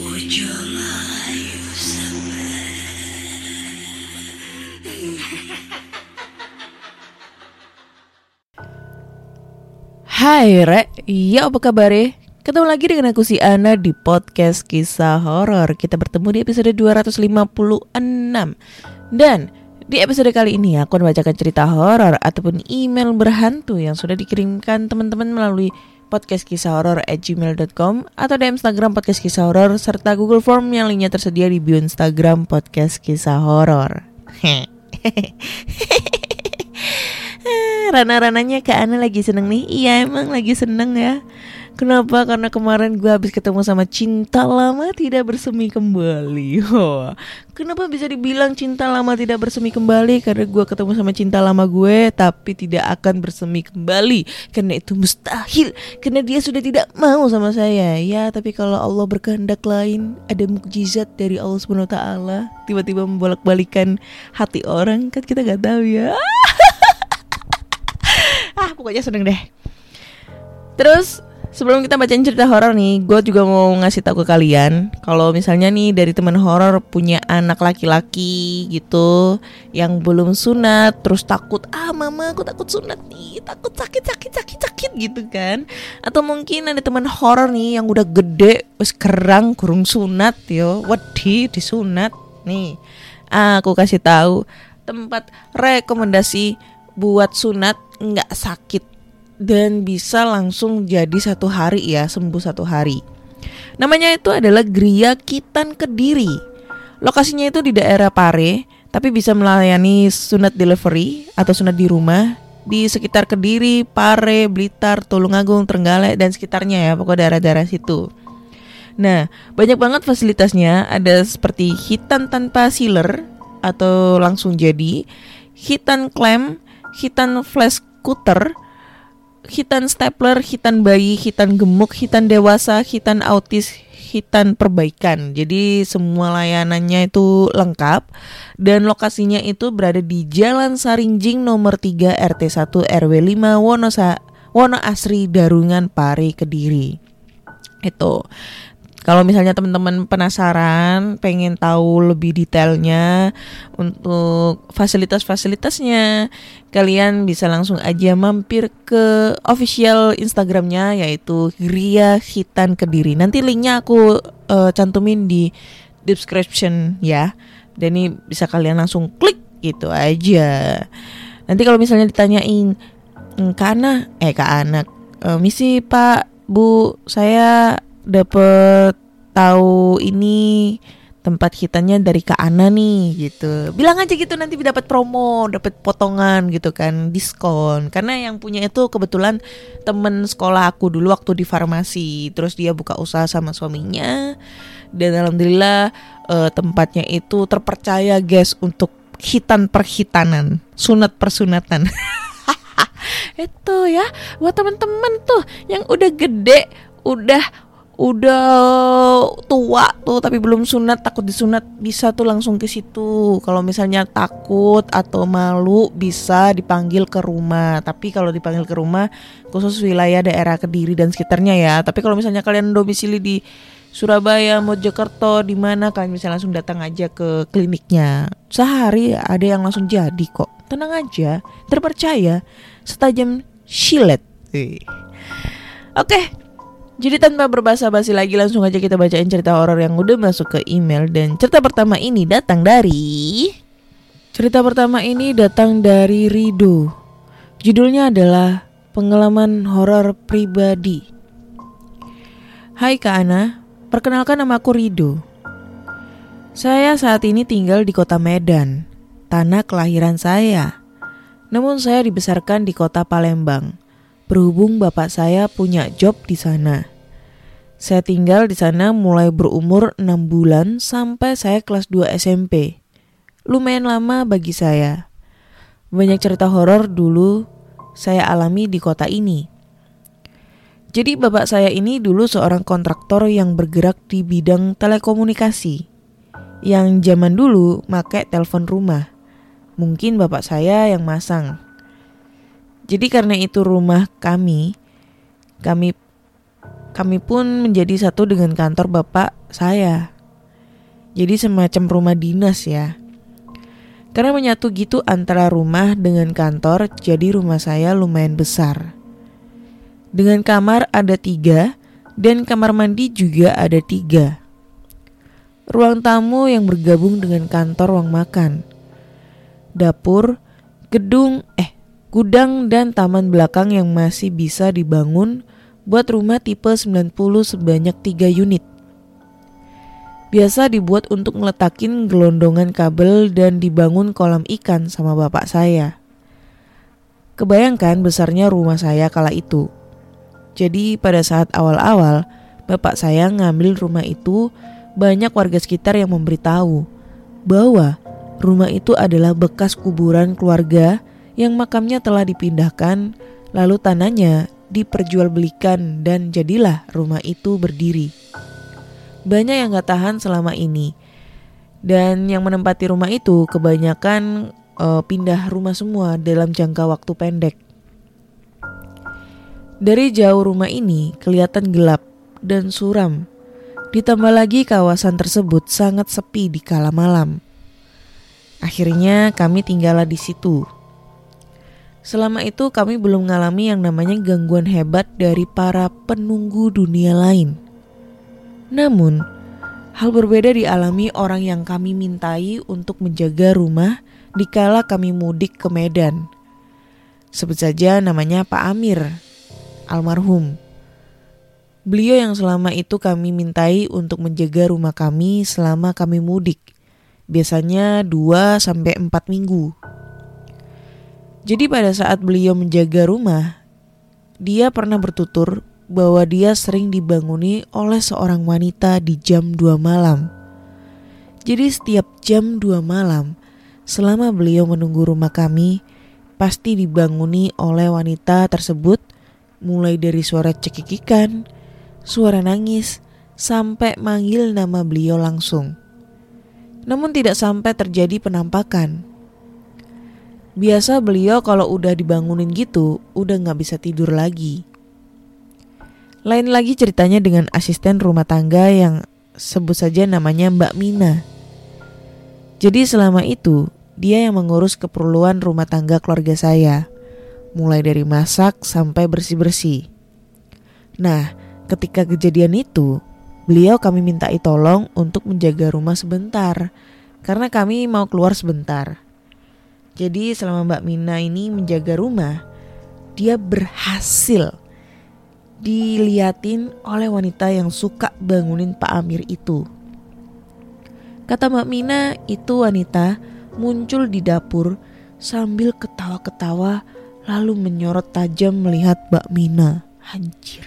Wojo layu Hai Re, ya apa kabar Ketemu lagi dengan aku si Ana di podcast kisah horor. Kita bertemu di episode 256. Dan di episode kali ini aku akan membacakan cerita horor ataupun email berhantu yang sudah dikirimkan teman-teman melalui podcast kisah horor at gmail.com atau di Instagram podcast kisah horor serta Google Form yang linknya tersedia di bio Instagram podcast kisah horor. Rana-rananya Kak Ana lagi seneng nih Iya emang lagi seneng ya Kenapa? Karena kemarin gue habis ketemu sama cinta lama tidak bersemi kembali. Kenapa bisa dibilang cinta lama tidak bersemi kembali? Karena gue ketemu sama cinta lama gue Tapi tidak akan bersemi kembali. Karena itu mustahil. Karena dia sudah tidak mau sama saya. Ya tapi kalau Allah berkehendak lain Ada mukjizat dari Allah SWT Tiba-tiba membolak-balikan hati orang Kan kita gak tahu ya. Ah pokoknya seneng deh. Terus sebelum kita bacain cerita horor nih gue juga mau ngasih tahu ke kalian kalau misalnya nih dari teman horor punya anak laki-laki gitu yang belum sunat terus takut ah mama aku takut sunat nih takut sakit sakit sakit sakit gitu kan. Atau mungkin ada teman horor nih yang udah gede wes kerang kurung sunat yo wedi disunat nih. Aku kasih tahu tempat rekomendasi buat sunat nggak sakit dan bisa langsung jadi satu hari ya sembuh satu hari. Namanya itu adalah Gria Kitan Kediri. Lokasinya itu di daerah Pare, tapi bisa melayani sunat delivery atau sunat di rumah di sekitar Kediri, Pare, Blitar, Tulungagung, Trenggalek dan sekitarnya ya, pokoknya daerah-daerah situ. Nah, banyak banget fasilitasnya, ada seperti hitan tanpa sealer atau langsung jadi, hitan klem, hitan flash cutter, hitan stapler, hitan bayi, hitan gemuk, hitan dewasa, hitan autis, hitan perbaikan. Jadi semua layanannya itu lengkap dan lokasinya itu berada di Jalan Sarinjing nomor 3 RT 1 RW 5 Wonosa Wono Asri Darungan Pare Kediri. Itu. Kalau misalnya teman-teman penasaran, pengen tahu lebih detailnya untuk fasilitas-fasilitasnya, kalian bisa langsung aja mampir ke official Instagramnya yaitu Ria Hitan Kediri. Nanti linknya aku uh, cantumin di description ya. Dan ini bisa kalian langsung klik gitu aja. Nanti kalau misalnya ditanyain Kana, eh Kak Anak, uh, misi Pak, Bu, saya dapet tahu ini tempat hitannya dari Kak Ana nih gitu. Bilang aja gitu nanti dapat promo, dapat potongan gitu kan, diskon. Karena yang punya itu kebetulan temen sekolah aku dulu waktu di farmasi. Terus dia buka usaha sama suaminya. Dan alhamdulillah uh, tempatnya itu terpercaya guys untuk hitan perhitanan, sunat persunatan. itu ya buat teman-teman tuh yang udah gede, udah udah tua tuh tapi belum sunat takut disunat bisa tuh langsung ke situ kalau misalnya takut atau malu bisa dipanggil ke rumah tapi kalau dipanggil ke rumah khusus wilayah daerah kediri dan sekitarnya ya tapi kalau misalnya kalian domisili di Surabaya, Mojokerto, di mana kalian bisa langsung datang aja ke kliniknya. Sehari ada yang langsung jadi kok. Tenang aja, terpercaya, setajam silet. Oke, okay, jadi tanpa berbasa-basi lagi langsung aja kita bacain cerita horor yang udah masuk ke email dan cerita pertama ini datang dari Cerita pertama ini datang dari Rido. Judulnya adalah Pengalaman Horor Pribadi. Hai Kak Ana, perkenalkan nama aku Rido. Saya saat ini tinggal di kota Medan, tanah kelahiran saya. Namun saya dibesarkan di kota Palembang. Berhubung bapak saya punya job di sana. Saya tinggal di sana mulai berumur 6 bulan sampai saya kelas 2 SMP. Lumayan lama bagi saya. Banyak cerita horor dulu saya alami di kota ini. Jadi bapak saya ini dulu seorang kontraktor yang bergerak di bidang telekomunikasi. Yang zaman dulu make telepon rumah. Mungkin bapak saya yang masang. Jadi karena itu rumah kami, kami kami pun menjadi satu dengan kantor bapak saya. Jadi semacam rumah dinas ya. Karena menyatu gitu antara rumah dengan kantor, jadi rumah saya lumayan besar. Dengan kamar ada tiga, dan kamar mandi juga ada tiga. Ruang tamu yang bergabung dengan kantor ruang makan. Dapur, gedung, eh gudang dan taman belakang yang masih bisa dibangun buat rumah tipe 90 sebanyak 3 unit. Biasa dibuat untuk meletakin gelondongan kabel dan dibangun kolam ikan sama bapak saya. Kebayangkan besarnya rumah saya kala itu. Jadi pada saat awal-awal, bapak saya ngambil rumah itu, banyak warga sekitar yang memberitahu bahwa rumah itu adalah bekas kuburan keluarga yang makamnya telah dipindahkan, lalu tanahnya diperjualbelikan dan jadilah rumah itu berdiri. Banyak yang gak tahan selama ini. Dan yang menempati rumah itu kebanyakan uh, pindah rumah semua dalam jangka waktu pendek. Dari jauh rumah ini kelihatan gelap dan suram. Ditambah lagi kawasan tersebut sangat sepi di kala malam. Akhirnya kami tinggallah di situ. Selama itu kami belum mengalami yang namanya gangguan hebat dari para penunggu dunia lain. Namun, hal berbeda dialami orang yang kami mintai untuk menjaga rumah dikala kami mudik ke Medan. Sebut saja namanya Pak Amir, almarhum. Beliau yang selama itu kami mintai untuk menjaga rumah kami selama kami mudik. Biasanya 2 sampai 4 minggu. Jadi pada saat beliau menjaga rumah, dia pernah bertutur bahwa dia sering dibanguni oleh seorang wanita di jam 2 malam. Jadi setiap jam 2 malam, selama beliau menunggu rumah kami, pasti dibanguni oleh wanita tersebut mulai dari suara cekikikan, suara nangis, sampai manggil nama beliau langsung. Namun tidak sampai terjadi penampakan. Biasa beliau kalau udah dibangunin gitu, udah gak bisa tidur lagi. Lain lagi ceritanya dengan asisten rumah tangga yang sebut saja namanya Mbak Mina. Jadi selama itu dia yang mengurus keperluan rumah tangga keluarga saya, mulai dari masak sampai bersih-bersih. Nah, ketika kejadian itu, beliau kami mintai tolong untuk menjaga rumah sebentar, karena kami mau keluar sebentar. Jadi selama Mbak Mina ini menjaga rumah, dia berhasil diliatin oleh wanita yang suka bangunin Pak Amir itu. Kata Mbak Mina, itu wanita muncul di dapur sambil ketawa-ketawa lalu menyorot tajam melihat Mbak Mina. Anjir,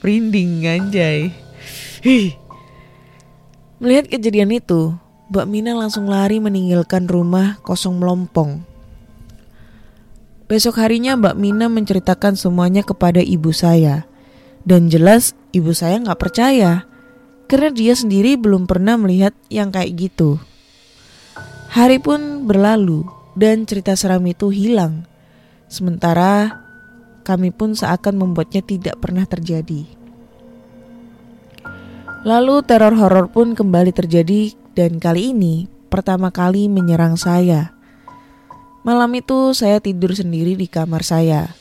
merinding anjay. Hih. Melihat kejadian itu, Mbak Mina langsung lari meninggalkan rumah kosong melompong. Besok harinya Mbak Mina menceritakan semuanya kepada ibu saya. Dan jelas ibu saya nggak percaya karena dia sendiri belum pernah melihat yang kayak gitu. Hari pun berlalu dan cerita seram itu hilang. Sementara kami pun seakan membuatnya tidak pernah terjadi. Lalu teror horor pun kembali terjadi dan kali ini pertama kali menyerang saya. Malam itu saya tidur sendiri di kamar saya.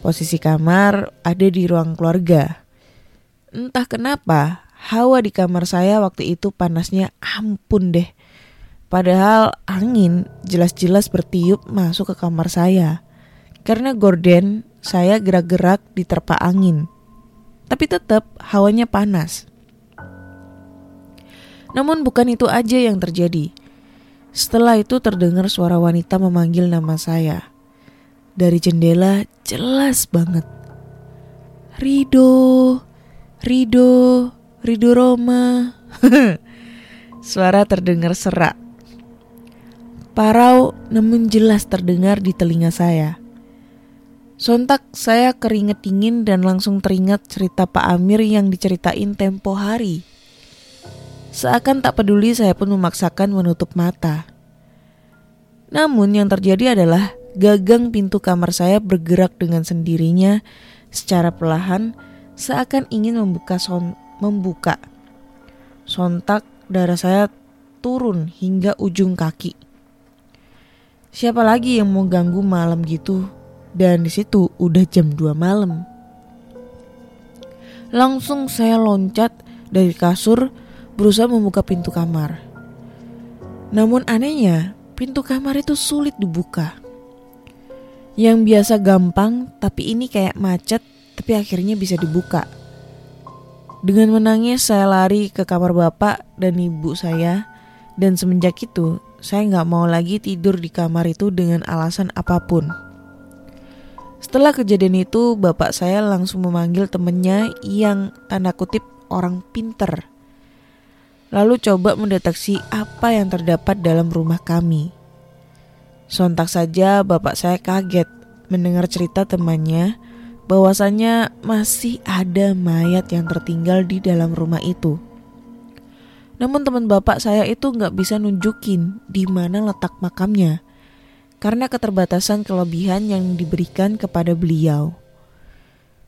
Posisi kamar ada di ruang keluarga. Entah kenapa, hawa di kamar saya waktu itu panasnya ampun deh. Padahal angin jelas-jelas bertiup masuk ke kamar saya. Karena gorden saya gerak-gerak diterpa angin. Tapi tetap hawanya panas. Namun bukan itu aja yang terjadi. Setelah itu terdengar suara wanita memanggil nama saya. dari jendela jelas banget. Rido, Rido, Rido Roma. Suara terdengar serak. Parau namun jelas terdengar di telinga saya. Sontak saya keringet dingin dan langsung teringat cerita Pak Amir yang diceritain tempo hari. Seakan tak peduli saya pun memaksakan menutup mata. Namun yang terjadi adalah gagang pintu kamar saya bergerak dengan sendirinya secara perlahan seakan ingin membuka son membuka. Sontak darah saya turun hingga ujung kaki. Siapa lagi yang mau ganggu malam gitu? Dan di situ udah jam 2 malam. Langsung saya loncat dari kasur berusaha membuka pintu kamar. Namun anehnya, pintu kamar itu sulit dibuka. Yang biasa gampang, tapi ini kayak macet, tapi akhirnya bisa dibuka. Dengan menangis saya lari ke kamar bapak dan ibu saya, dan semenjak itu saya nggak mau lagi tidur di kamar itu dengan alasan apa pun. Setelah kejadian itu, bapak saya langsung memanggil temennya yang tanda kutip orang pinter lalu coba mendeteksi apa yang terdapat dalam rumah kami. Sontak saja bapak saya kaget mendengar cerita temannya bahwasannya masih ada mayat yang tertinggal di dalam rumah itu. Namun teman bapak saya itu nggak bisa nunjukin di mana letak makamnya karena keterbatasan kelebihan yang diberikan kepada beliau.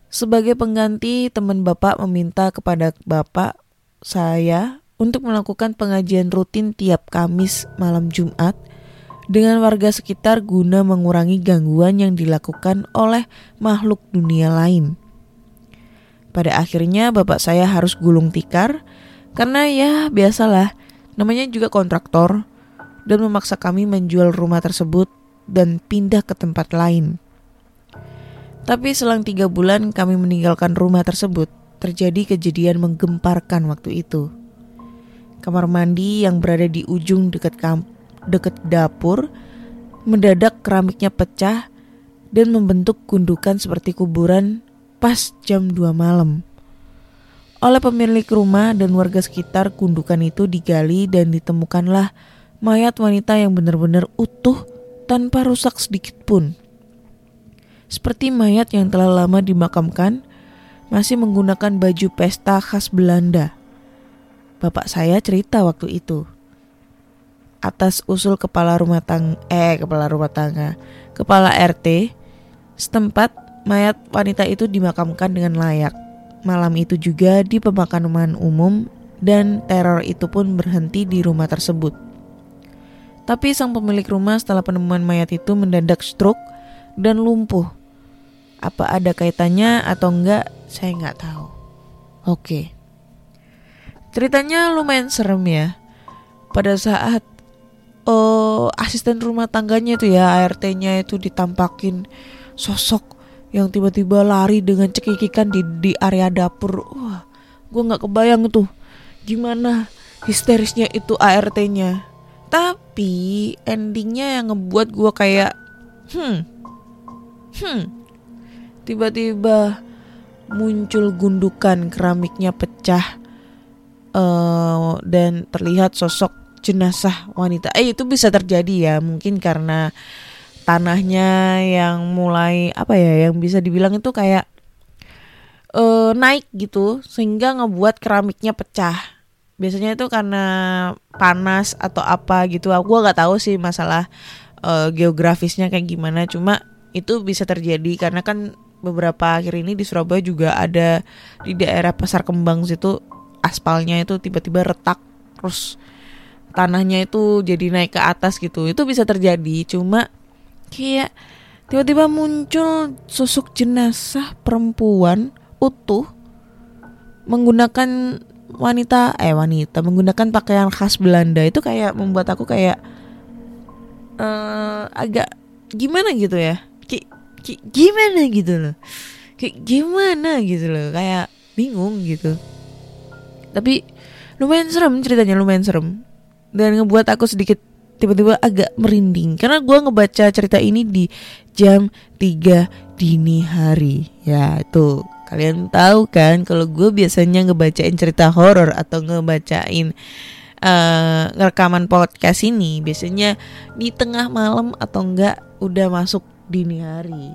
Sebagai pengganti, teman bapak meminta kepada bapak saya untuk melakukan pengajian rutin tiap Kamis malam Jumat dengan warga sekitar guna mengurangi gangguan yang dilakukan oleh makhluk dunia lain. Pada akhirnya bapak saya harus gulung tikar karena ya biasalah namanya juga kontraktor dan memaksa kami menjual rumah tersebut dan pindah ke tempat lain. Tapi selang tiga bulan kami meninggalkan rumah tersebut, terjadi kejadian menggemparkan waktu itu kamar mandi yang berada di ujung dekat dekat dapur mendadak keramiknya pecah dan membentuk gundukan seperti kuburan pas jam 2 malam. Oleh pemilik rumah dan warga sekitar, gundukan itu digali dan ditemukanlah mayat wanita yang benar-benar utuh tanpa rusak sedikit pun. Seperti mayat yang telah lama dimakamkan, masih menggunakan baju pesta khas Belanda. Bapak saya cerita waktu itu. Atas usul kepala rumah tangga, eh kepala rumah tangga, kepala RT setempat mayat wanita itu dimakamkan dengan layak. Malam itu juga di pemakaman umum dan teror itu pun berhenti di rumah tersebut. Tapi sang pemilik rumah setelah penemuan mayat itu mendadak stroke dan lumpuh. Apa ada kaitannya atau enggak, saya nggak tahu. Oke. Ceritanya lumayan serem ya. Pada saat uh, asisten rumah tangganya itu ya ART-nya itu ditampakin sosok yang tiba-tiba lari dengan cekikikan di di area dapur. Wah, gue nggak kebayang tuh gimana histerisnya itu ART-nya. Tapi endingnya yang ngebuat gue kayak, hmm, hmm, tiba-tiba muncul gundukan keramiknya pecah uh, dan terlihat sosok jenazah wanita. Eh itu bisa terjadi ya, mungkin karena tanahnya yang mulai apa ya, yang bisa dibilang itu kayak uh, naik gitu, sehingga ngebuat keramiknya pecah. Biasanya itu karena panas atau apa gitu. Aku gak tahu sih masalah uh, geografisnya kayak gimana. Cuma itu bisa terjadi karena kan beberapa akhir ini di Surabaya juga ada di daerah Pasar Kembang situ aspalnya itu tiba-tiba retak terus tanahnya itu jadi naik ke atas gitu. Itu bisa terjadi cuma kayak tiba-tiba muncul sosok jenazah perempuan utuh menggunakan wanita eh wanita menggunakan pakaian khas Belanda. Itu kayak membuat aku kayak uh, agak gimana gitu ya? Kayak, kayak gimana gitu loh? Kayak gimana gitu loh? Kayak bingung gitu tapi lumayan serem ceritanya lumayan serem dan ngebuat aku sedikit tiba-tiba agak merinding karena gue ngebaca cerita ini di jam 3 dini hari. Ya itu kalian tahu kan kalau gue biasanya ngebacain cerita horor atau ngebacain uh, rekaman podcast ini biasanya di tengah malam atau enggak udah masuk dini hari.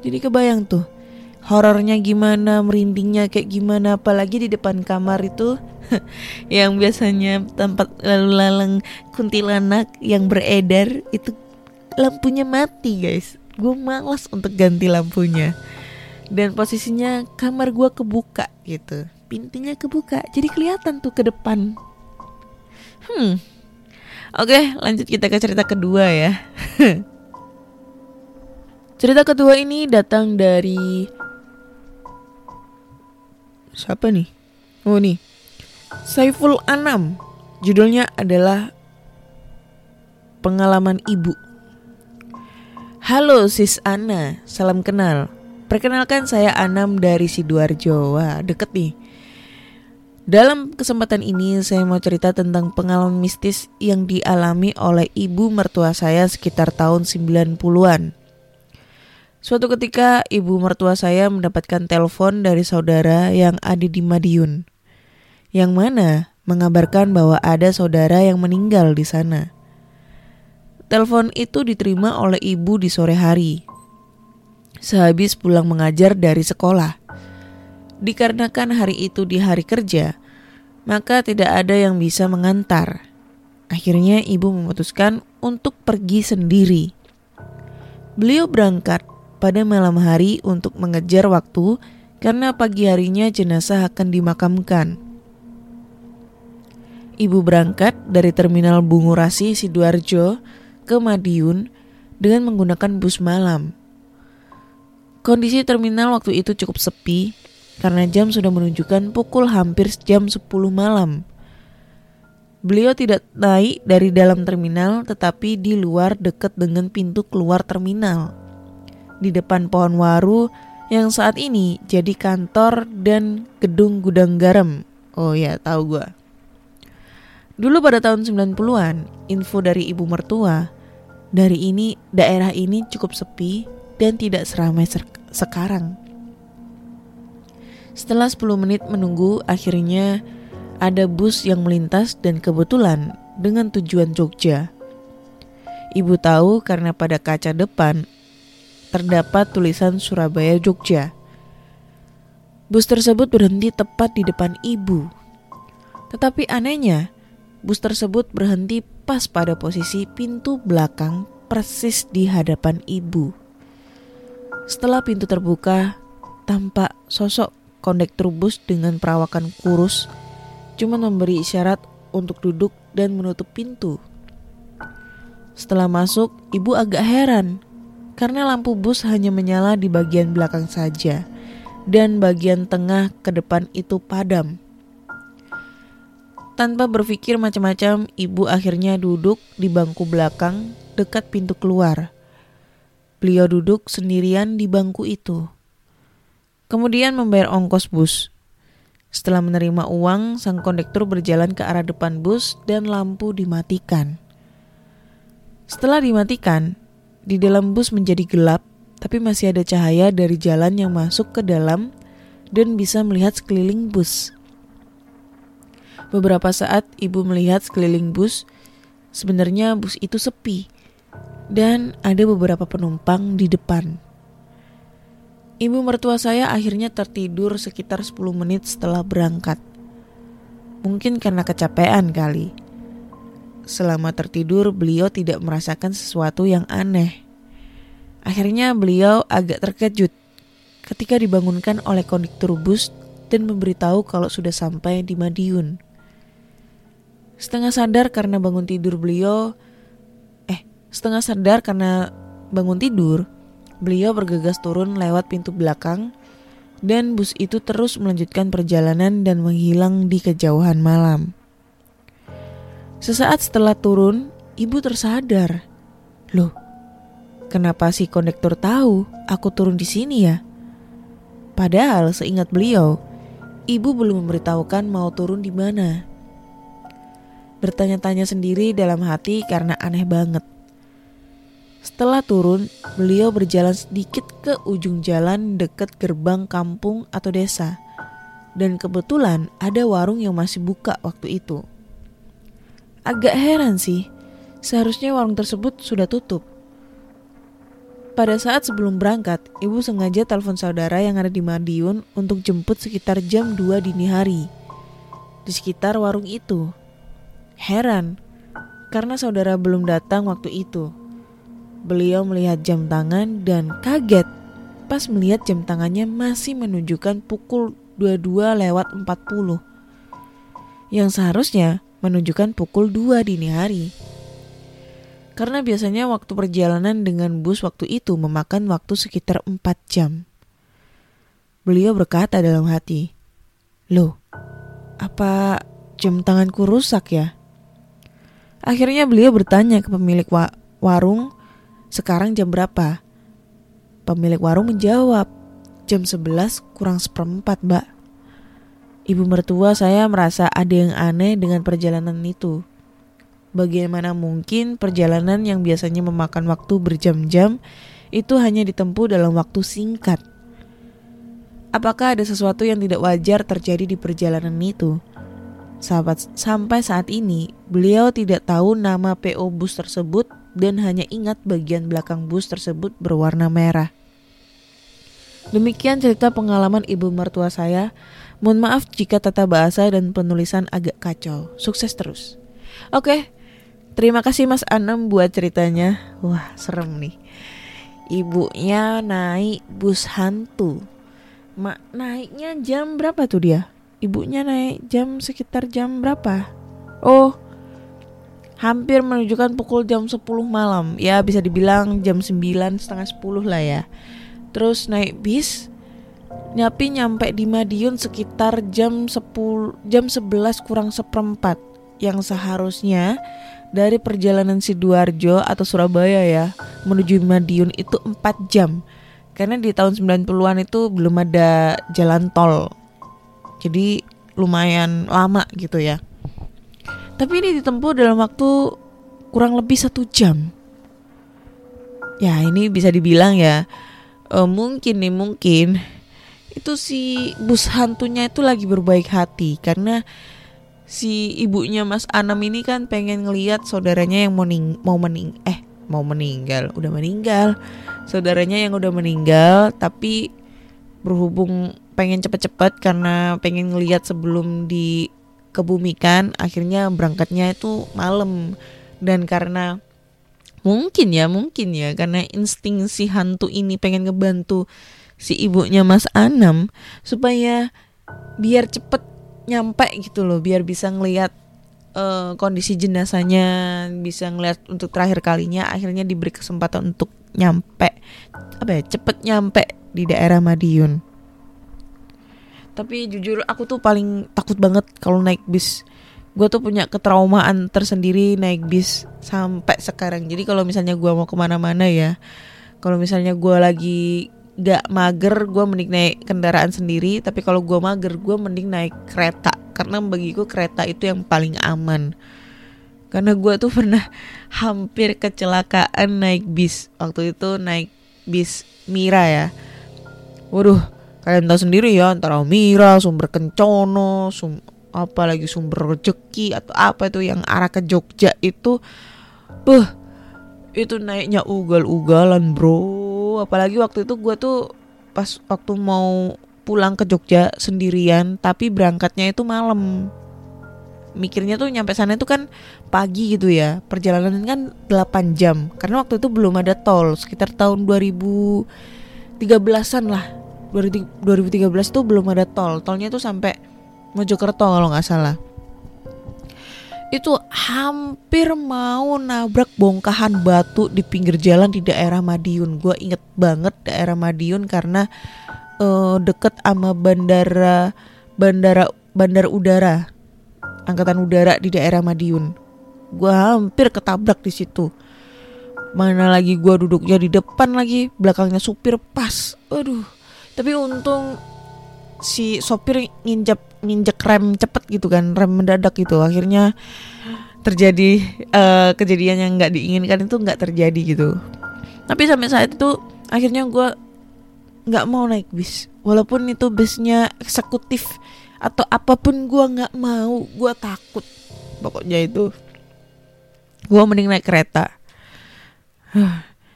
Jadi kebayang tuh horornya gimana, merindingnya kayak gimana, apalagi di depan kamar itu yang biasanya tempat lalu lalang kuntilanak yang beredar itu lampunya mati guys. Gue malas untuk ganti lampunya. Dan posisinya kamar gue kebuka gitu, pintunya kebuka, jadi kelihatan tuh ke depan. Hmm, oke lanjut kita ke cerita kedua ya. cerita kedua ini datang dari siapa nih? Oh nih, Saiful Anam. Judulnya adalah Pengalaman Ibu. Halo sis Ana, salam kenal. Perkenalkan saya Anam dari Sidoarjo. Wah, deket nih. Dalam kesempatan ini saya mau cerita tentang pengalaman mistis yang dialami oleh ibu mertua saya sekitar tahun 90-an. Suatu ketika ibu mertua saya mendapatkan telepon dari saudara yang ada di Madiun. Yang mana mengabarkan bahwa ada saudara yang meninggal di sana. Telepon itu diterima oleh ibu di sore hari. Sehabis pulang mengajar dari sekolah. Dikarenakan hari itu di hari kerja, maka tidak ada yang bisa mengantar. Akhirnya ibu memutuskan untuk pergi sendiri. Beliau berangkat pada malam hari untuk mengejar waktu karena pagi harinya jenazah akan dimakamkan. Ibu berangkat dari terminal Bungurasi Sidoarjo ke Madiun dengan menggunakan bus malam. Kondisi terminal waktu itu cukup sepi karena jam sudah menunjukkan pukul hampir jam 10 malam. Beliau tidak naik dari dalam terminal tetapi di luar dekat dengan pintu keluar terminal di depan pohon waru yang saat ini jadi kantor dan gedung gudang garam. Oh ya, tahu gue. Dulu pada tahun 90-an, info dari ibu mertua, dari ini daerah ini cukup sepi dan tidak seramai sekarang. Setelah 10 menit menunggu, akhirnya ada bus yang melintas dan kebetulan dengan tujuan Jogja. Ibu tahu karena pada kaca depan terdapat tulisan Surabaya Jogja. Bus tersebut berhenti tepat di depan ibu. Tetapi anehnya, bus tersebut berhenti pas pada posisi pintu belakang persis di hadapan ibu. Setelah pintu terbuka, tampak sosok kondektur bus dengan perawakan kurus cuma memberi isyarat untuk duduk dan menutup pintu. Setelah masuk, ibu agak heran karena lampu bus hanya menyala di bagian belakang saja dan bagian tengah ke depan itu padam. Tanpa berpikir macam-macam, ibu akhirnya duduk di bangku belakang dekat pintu keluar. Beliau duduk sendirian di bangku itu. Kemudian membayar ongkos bus. Setelah menerima uang, sang kondektur berjalan ke arah depan bus dan lampu dimatikan. Setelah dimatikan, di dalam bus menjadi gelap, tapi masih ada cahaya dari jalan yang masuk ke dalam dan bisa melihat sekeliling bus. Beberapa saat ibu melihat sekeliling bus, sebenarnya bus itu sepi dan ada beberapa penumpang di depan. Ibu mertua saya akhirnya tertidur sekitar 10 menit setelah berangkat. Mungkin karena kecapean kali. Selama tertidur, beliau tidak merasakan sesuatu yang aneh. Akhirnya, beliau agak terkejut ketika dibangunkan oleh konduktor bus dan memberitahu kalau sudah sampai di Madiun. Setengah sadar karena bangun tidur beliau, eh, setengah sadar karena bangun tidur, beliau bergegas turun lewat pintu belakang dan bus itu terus melanjutkan perjalanan dan menghilang di kejauhan malam. Sesaat setelah turun, ibu tersadar. Loh, kenapa si kondektur tahu aku turun di sini ya? Padahal seingat beliau, ibu belum memberitahukan mau turun di mana. Bertanya-tanya sendiri dalam hati karena aneh banget. Setelah turun, beliau berjalan sedikit ke ujung jalan dekat gerbang kampung atau desa. Dan kebetulan ada warung yang masih buka waktu itu. Agak heran sih, seharusnya warung tersebut sudah tutup. Pada saat sebelum berangkat, ibu sengaja telepon saudara yang ada di Madiun untuk jemput sekitar jam 2 dini hari. Di sekitar warung itu. Heran, karena saudara belum datang waktu itu. Beliau melihat jam tangan dan kaget pas melihat jam tangannya masih menunjukkan pukul 22 lewat 40. Yang seharusnya menunjukkan pukul 2 dini hari. Karena biasanya waktu perjalanan dengan bus waktu itu memakan waktu sekitar 4 jam. Beliau berkata dalam hati, Loh, apa jam tanganku rusak ya? Akhirnya beliau bertanya ke pemilik wa warung sekarang jam berapa? Pemilik warung menjawab, jam 11 kurang seperempat mbak. Ibu mertua saya merasa ada yang aneh dengan perjalanan itu. Bagaimana mungkin perjalanan yang biasanya memakan waktu berjam-jam itu hanya ditempuh dalam waktu singkat? Apakah ada sesuatu yang tidak wajar terjadi di perjalanan itu? Sahabat, sampai saat ini beliau tidak tahu nama PO bus tersebut dan hanya ingat bagian belakang bus tersebut berwarna merah. Demikian cerita pengalaman ibu mertua saya. Mohon maaf jika tata bahasa dan penulisan agak kacau. Sukses terus. Oke, terima kasih Mas Anem buat ceritanya. Wah, serem nih. Ibunya naik bus hantu. Mak naiknya jam berapa tuh dia? Ibunya naik jam sekitar jam berapa? Oh, hampir menunjukkan pukul jam 10 malam ya bisa dibilang jam 9 setengah 10 lah ya terus naik bis nyapi nyampe di Madiun sekitar jam 10 jam 11 kurang seperempat. Yang seharusnya dari perjalanan Sidoarjo atau Surabaya ya menuju Madiun itu 4 jam. Karena di tahun 90-an itu belum ada jalan tol. Jadi lumayan lama gitu ya. Tapi ini ditempuh dalam waktu kurang lebih satu jam. Ya ini bisa dibilang ya uh, mungkin nih mungkin itu si bus hantunya itu lagi berbaik hati karena si ibunya Mas Anam ini kan pengen ngeliat saudaranya yang mau ning mau mening eh mau meninggal udah meninggal. Saudaranya yang udah meninggal tapi berhubung pengen cepet-cepet karena pengen ngeliat sebelum di kebumikan akhirnya berangkatnya itu malam. Dan karena mungkin ya mungkin ya karena insting si hantu ini pengen ngebantu si ibunya Mas Anam supaya biar cepet nyampe gitu loh biar bisa ngelihat uh, kondisi jenazahnya bisa ngelihat untuk terakhir kalinya akhirnya diberi kesempatan untuk nyampe apa ya cepet nyampe di daerah Madiun. Tapi jujur aku tuh paling takut banget kalau naik bis. Gue tuh punya ketraumaan tersendiri naik bis sampai sekarang. Jadi kalau misalnya gue mau ke mana-mana ya kalau misalnya gue lagi gak mager gue mending naik kendaraan sendiri. Tapi kalau gue mager gue mending naik kereta. Karena bagiku kereta itu yang paling aman. Karena gue tuh pernah hampir kecelakaan naik bis. Waktu itu naik bis Mira ya. Waduh kalian tahu sendiri ya antara Mira, sumber kencono, sum apa lagi sumber rezeki atau apa itu yang arah ke Jogja itu, beh itu naiknya ugal-ugalan bro. Apalagi waktu itu gue tuh pas waktu mau pulang ke Jogja sendirian, tapi berangkatnya itu malam. Mikirnya tuh nyampe sana itu kan pagi gitu ya. Perjalanan kan 8 jam. Karena waktu itu belum ada tol, sekitar tahun 2013-an lah 2013 tuh belum ada tol tolnya tuh sampai Mojokerto kalau nggak salah itu hampir mau nabrak bongkahan batu di pinggir jalan di daerah Madiun. Gue inget banget daerah Madiun karena uh, deket sama bandara bandara bandar udara angkatan udara di daerah Madiun. Gue hampir ketabrak di situ. Mana lagi gue duduknya di depan lagi belakangnya supir pas. Aduh tapi untung si sopir nginjek nginjek rem cepet gitu kan rem mendadak gitu. Akhirnya terjadi uh, kejadian yang nggak diinginkan itu nggak terjadi gitu. Tapi sampai saat itu akhirnya gue nggak mau naik bis. Walaupun itu bisnya eksekutif atau apa pun gue nggak mau gue takut. Pokoknya itu gue mending naik kereta.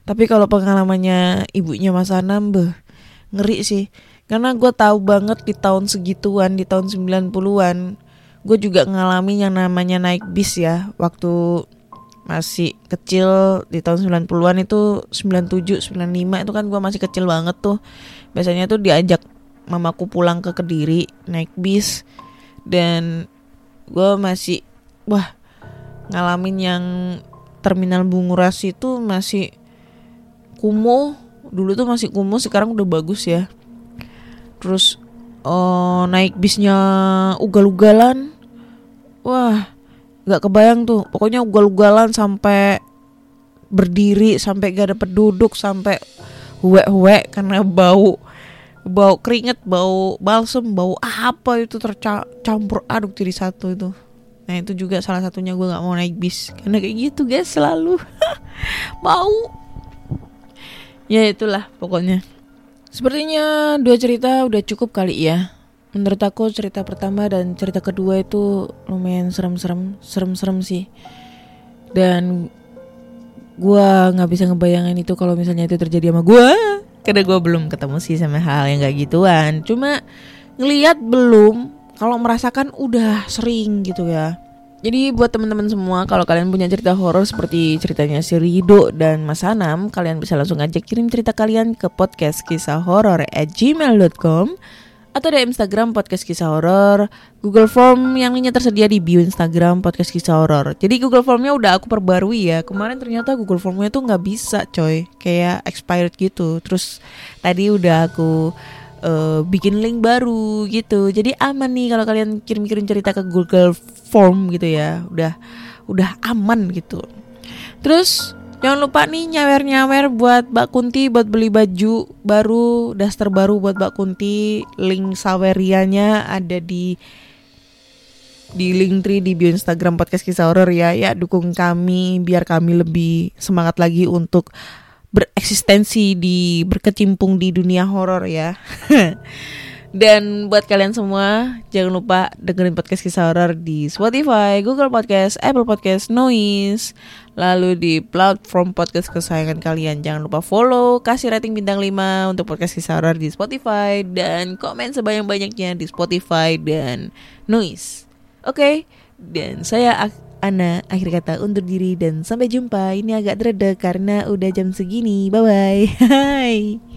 Tapi kalau pengalamannya ibunya Mas Anam beh, ngeri sih karena gue tahu banget di tahun segituan di tahun 90-an gue juga ngalamin yang namanya naik bis ya. Waktu masih kecil di tahun 90-an itu 97 95 itu kan gue masih kecil banget tuh. Biasanya tuh diajak mamaku pulang ke Kediri naik bis. Dan gue masih wah ngalamin yang terminal Bunguras itu masih kumuh. Dulu tuh masih kumuh sekarang udah bagus ya terus oh, naik bisnya ugal-ugalan. Wah nggak kebayang tuh. Pokoknya ugal-ugalan sampai berdiri sampai gak ada penduduk sampai huwek-huwek karena bau bau keringet bau balsem bau apa itu tercampur aduk jadi satu itu. Nah itu juga salah satunya gue nggak mau naik bis. Karena kayak gitu guys selalu. Mau. Ya itulah pokoknya sepertinya dua cerita udah cukup kali ya. Menurut aku cerita pertama dan cerita kedua itu lumayan serem-serem serem-serem sih. Dan gua nggak bisa ngebayangin itu kalau misalnya itu terjadi sama gua. Karena gua belum ketemu sih sama hal yang kayak gituan. Cuma ngelihat belum kalau merasakan udah sering gitu ya jadi buat teman-teman semua kalau kalian punya cerita horor seperti ceritanya si Rido dan Mas Anam kalian bisa langsung aja kirim cerita kalian ke podcast kisah horor at gmail.com atau di Instagram podcast kisah horor, Google Form yang lainnya tersedia di bio Instagram podcast kisah horor. Jadi Google Formnya udah aku perbarui ya. Kemarin ternyata Google Formnya tuh nggak bisa, coy, kayak expired gitu. Terus tadi udah aku uh, bikin link baru gitu. Jadi aman nih kalau kalian kirim-kirim cerita ke Google Form gitu ya. Udah udah aman gitu. Terus Jangan lupa nih nyawer-nyawer buat Mbak Kunti buat beli baju baru, daster baru buat Mbak Kunti. Link sawerianya ada di di link tree di bio Instagram podcast kisah horor ya. Ya dukung kami biar kami lebih semangat lagi untuk bereksistensi di berkecimpung di dunia horor ya. Dan buat kalian semua, jangan lupa dengerin podcast kisah horor di Spotify, Google Podcast, Apple Podcast, Noise, lalu di platform podcast kesayangan kalian. Jangan lupa follow, kasih rating bintang 5 untuk podcast kisah horor di Spotify dan komen sebanyak-banyaknya di Spotify dan Noise. Oke, okay? dan saya Ana akhir kata undur diri dan sampai jumpa. Ini agak drede karena udah jam segini. Bye bye.